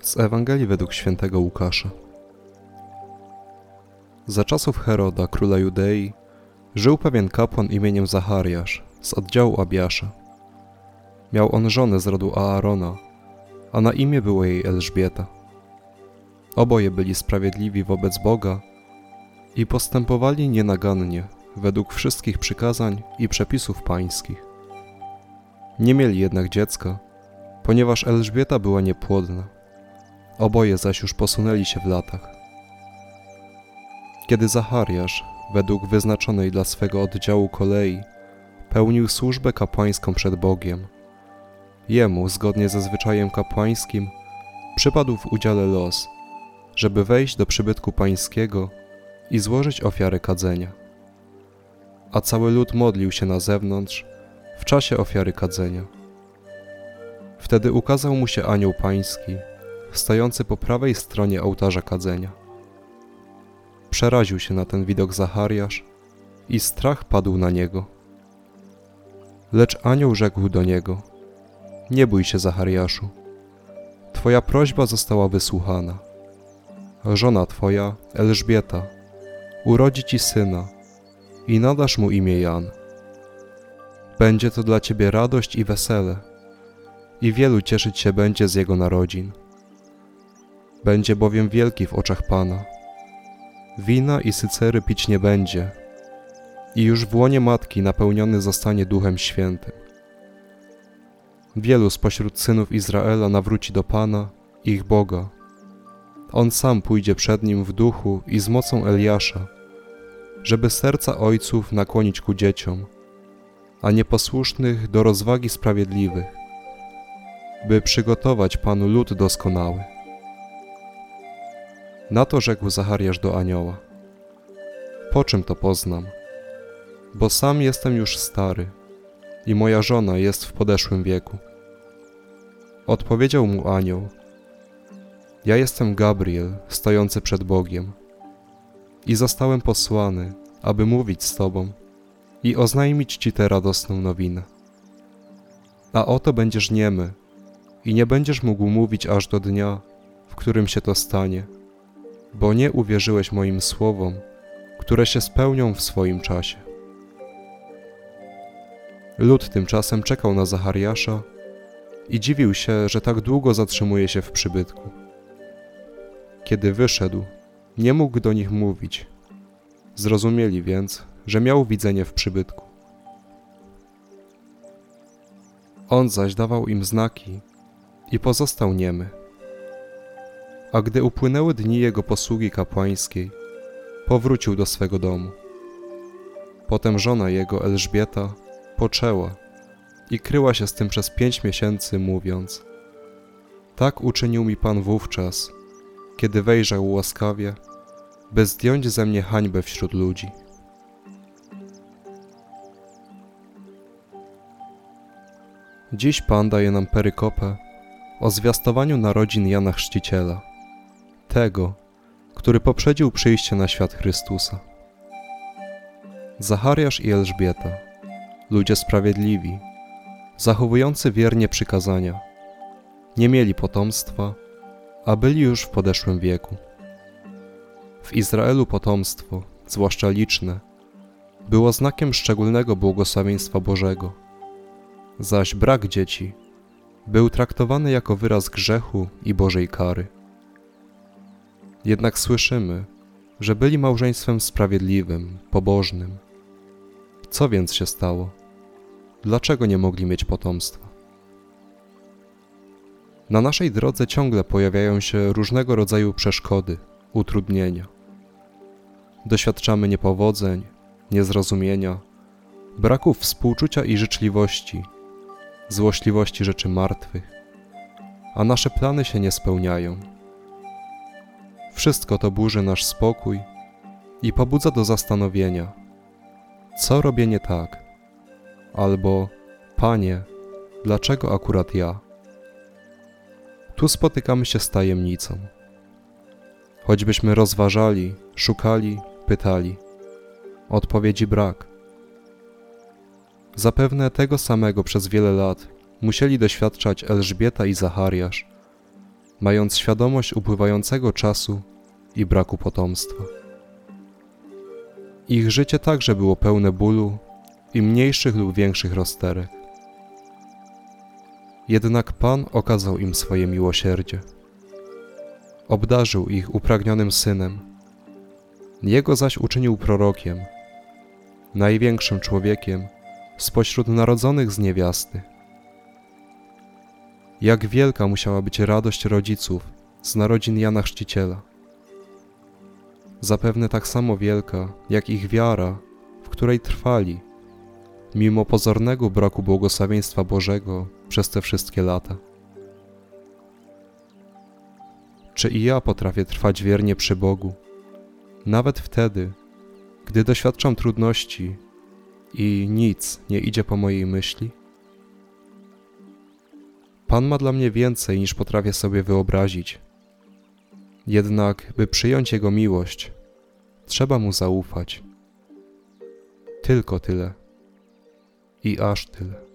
Z Ewangelii według świętego Łukasza. Za czasów Heroda, króla Judei, żył pewien kapłan imieniem Zachariasz z oddziału Abiasza. Miał on żonę z rodu Aarona, a na imię było jej Elżbieta. Oboje byli sprawiedliwi wobec Boga i postępowali nienagannie według wszystkich przykazań i przepisów pańskich. Nie mieli jednak dziecka, ponieważ Elżbieta była niepłodna. Oboje zaś już posunęli się w latach. Kiedy Zachariasz, według wyznaczonej dla swego oddziału kolei, pełnił służbę kapłańską przed Bogiem, jemu, zgodnie ze zwyczajem kapłańskim, przypadł w udziale los, żeby wejść do przybytku pańskiego i złożyć ofiarę kadzenia. A cały lud modlił się na zewnątrz w czasie ofiary kadzenia. Wtedy ukazał mu się anioł pański, stojący po prawej stronie ołtarza kadzenia. Przeraził się na ten widok Zachariasz i strach padł na niego. Lecz anioł rzekł do niego: Nie bój się, Zachariaszu. Twoja prośba została wysłuchana. Żona twoja, Elżbieta, urodzi ci syna i nadasz mu imię Jan. Będzie to dla ciebie radość i wesele, i wielu cieszyć się będzie z jego narodzin. Będzie bowiem wielki w oczach Pana. Wina i sycery pić nie będzie, i już w łonie matki napełniony zostanie Duchem Świętym. Wielu spośród synów Izraela nawróci do Pana, ich Boga. On sam pójdzie przed nim w duchu i z mocą Eliasza, żeby serca ojców nakłonić ku dzieciom, a nieposłusznych do rozwagi sprawiedliwych, by przygotować Panu lud doskonały. Na to rzekł Zachariasz do anioła: Po czym to poznam? Bo sam jestem już stary i moja żona jest w podeszłym wieku. Odpowiedział mu anioł: Ja jestem Gabriel, stojący przed Bogiem, i zostałem posłany, aby mówić z Tobą i oznajmić Ci tę radosną nowinę. A oto będziesz niemy i nie będziesz mógł mówić aż do dnia, w którym się to stanie bo nie uwierzyłeś moim słowom, które się spełnią w swoim czasie. Lud tymczasem czekał na Zachariasza i dziwił się, że tak długo zatrzymuje się w przybytku. Kiedy wyszedł, nie mógł do nich mówić. Zrozumieli więc, że miał widzenie w przybytku. On zaś dawał im znaki i pozostał niemy. A gdy upłynęły dni jego posługi kapłańskiej, powrócił do swego domu. Potem żona jego, Elżbieta, poczęła i kryła się z tym przez pięć miesięcy, mówiąc: Tak uczynił mi Pan wówczas, kiedy wejrzał łaskawie, by zdjąć ze mnie hańbę wśród ludzi. Dziś Pan daje nam perykopę o zwiastowaniu narodzin Jana Chrzciciela tego, który poprzedził przyjście na świat Chrystusa. Zachariasz i Elżbieta, ludzie sprawiedliwi, zachowujący wiernie przykazania, nie mieli potomstwa, a byli już w podeszłym wieku. W Izraelu potomstwo, zwłaszcza liczne, było znakiem szczególnego błogosławieństwa Bożego, zaś brak dzieci był traktowany jako wyraz grzechu i Bożej kary. Jednak słyszymy, że byli małżeństwem sprawiedliwym, pobożnym. Co więc się stało? Dlaczego nie mogli mieć potomstwa? Na naszej drodze ciągle pojawiają się różnego rodzaju przeszkody, utrudnienia. Doświadczamy niepowodzeń, niezrozumienia, braków współczucia i życzliwości, złośliwości rzeczy martwych, a nasze plany się nie spełniają wszystko to burzy nasz spokój i pobudza do zastanowienia, co robię nie tak, albo Panie, dlaczego akurat ja? Tu spotykamy się z tajemnicą. Choćbyśmy rozważali, szukali, pytali, odpowiedzi brak. Zapewne tego samego przez wiele lat musieli doświadczać Elżbieta i Zachariasz, mając świadomość upływającego czasu i braku potomstwa. Ich życie także było pełne bólu i mniejszych lub większych rozterek. Jednak Pan okazał im swoje miłosierdzie. Obdarzył ich upragnionym synem. Jego zaś uczynił prorokiem, największym człowiekiem spośród narodzonych z niewiasty. Jak wielka musiała być radość rodziców z narodzin Jana Chrzciciela. Zapewne tak samo wielka, jak ich wiara, w której trwali, mimo pozornego braku błogosławieństwa Bożego przez te wszystkie lata. Czy i ja potrafię trwać wiernie przy Bogu, nawet wtedy, gdy doświadczam trudności i nic nie idzie po mojej myśli? Pan ma dla mnie więcej niż potrafię sobie wyobrazić. Jednak, by przyjąć Jego miłość, trzeba Mu zaufać. Tylko tyle. I aż tyle.